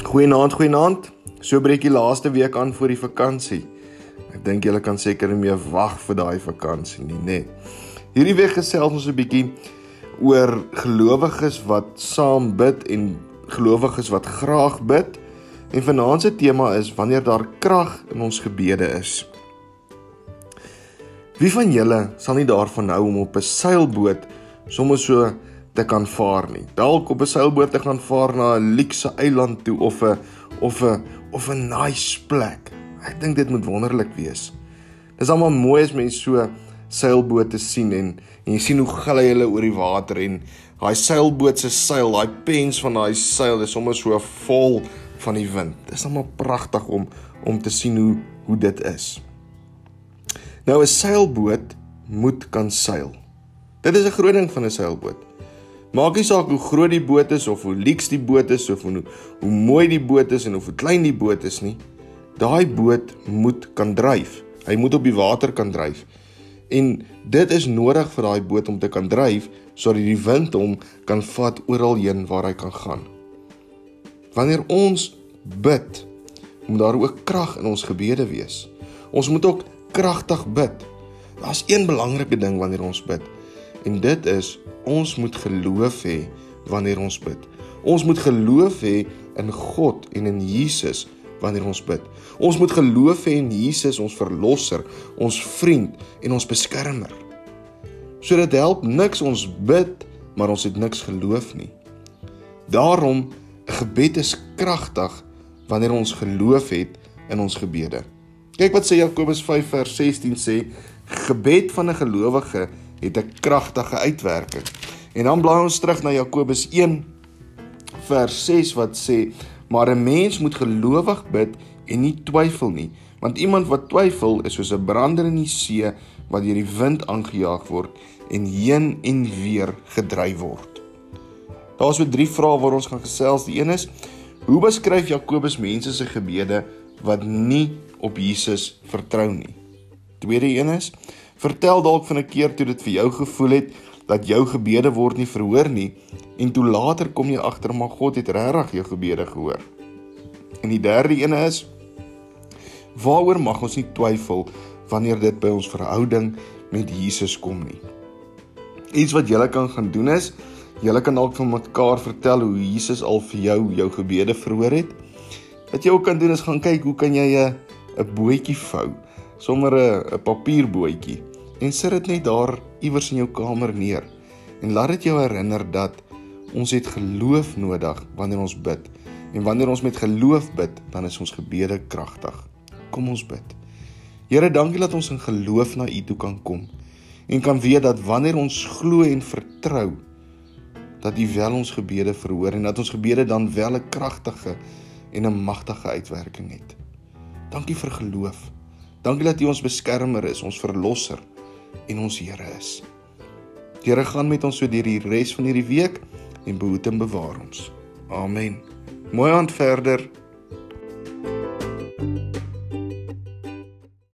Goeienaand, goeienaand. So breek die laaste week aan voor die vakansie. Ek dink julle kan seker nie meer wag vir daai vakansie nie, nê. Nee. Hierdie week gesels ons 'n bietjie oor gelowiges wat saam bid en gelowiges wat graag bid. En vanaand se tema is wanneer daar krag in ons gebede is. Wie van julle sal nie daarvan hou om op 'n seilboot sommer so te kan vaar nie. Dalk op 'n seilboot te gaan vaar na 'n luukse eiland toe of 'n of 'n of 'n nice plek. Ek dink dit moet wonderlik wees. Dis almal mooi as mense so seilbote sien en en jy sien hoe gly hulle oor die water en daai seilboot se seil, daai pens van daai seil is sommer so vol van die wind. Dis almal pragtig om om te sien hoe hoe dit is. Nou 'n seilboot moet kan seil. Dit is 'n groot ding van 'n seilboot. Maak nie saak hoe groot die boot is of hoe lyks die boot is of hoe hoe mooi die boot is en of hoe klein die boot is nie. Daai boot moet kan dryf. Hy moet op die water kan dryf. En dit is nodig vir daai boot om te kan dryf sodat die wind hom kan vat oral heen waar hy kan gaan. Wanneer ons bid, moet daar ook krag in ons gebede wees. Ons moet ook kragtig bid. Daar's een belangrike ding wanneer ons bid. En dit is ons moet geloof hê wanneer ons bid. Ons moet geloof hê in God en in Jesus wanneer ons bid. Ons moet geloof hê in Jesus ons verlosser, ons vriend en ons beskermer. So dit help niks ons bid, maar ons het niks geloof nie. Daarom 'n gebed is kragtig wanneer ons geloof het in ons gebede. Kyk wat sê Jakobus 5 vers 16 sê gebed van 'n gelowige het 'n kragtige uitwerking. En dan blaai ons terug na Jakobus 1 vers 6 wat sê: "Maar 'n mens moet gelowig bid en nie twyfel nie, want iemand wat twyfel is soos 'n brander in die see wat deur die wind aangejaag word en heen en weer gedryf word." Daar's so drie vrae waar ons gaan gesels. Die een is: Hoe beskryf Jakobus mense se gebede wat nie op Jesus vertrou nie? Tweede een is: Vertel dalk van 'n keer toe dit vir jou gevoel het dat jou gebede word nie verhoor nie en toe later kom jy agter maar God het regtig jou gebede gehoor. En die derde een is waaroor mag ons nie twyfel wanneer dit by ons verhouding met Jesus kom nie. Iets wat julle kan gaan doen is julle kan dalk van mekaar vertel hoe Jesus al vir jou jou gebede verhoor het. Wat jy ook kan doen is gaan kyk hoe kan jy 'n 'n bootjie vou, sommer 'n 'n papierbootjie en sit dit net daar iewers in jou kamer neer en laat dit jou herinner dat ons het geloof nodig wanneer ons bid en wanneer ons met geloof bid dan is ons gebede kragtig kom ons bid Here dankie dat ons in geloof na U toe kan kom en kan weet dat wanneer ons glo en vertrou dat U wel ons gebede verhoor en dat ons gebede dan wel 'n kragtige en 'n magtige uitwerking het. Dankie vir geloof. Dankie dat U ons beskermer is, ons verlosser en ons Here is. Die Here gaan met ons so deur die res van hierdie week en behoed en bewaar ons. Amen. Mooi aand verder.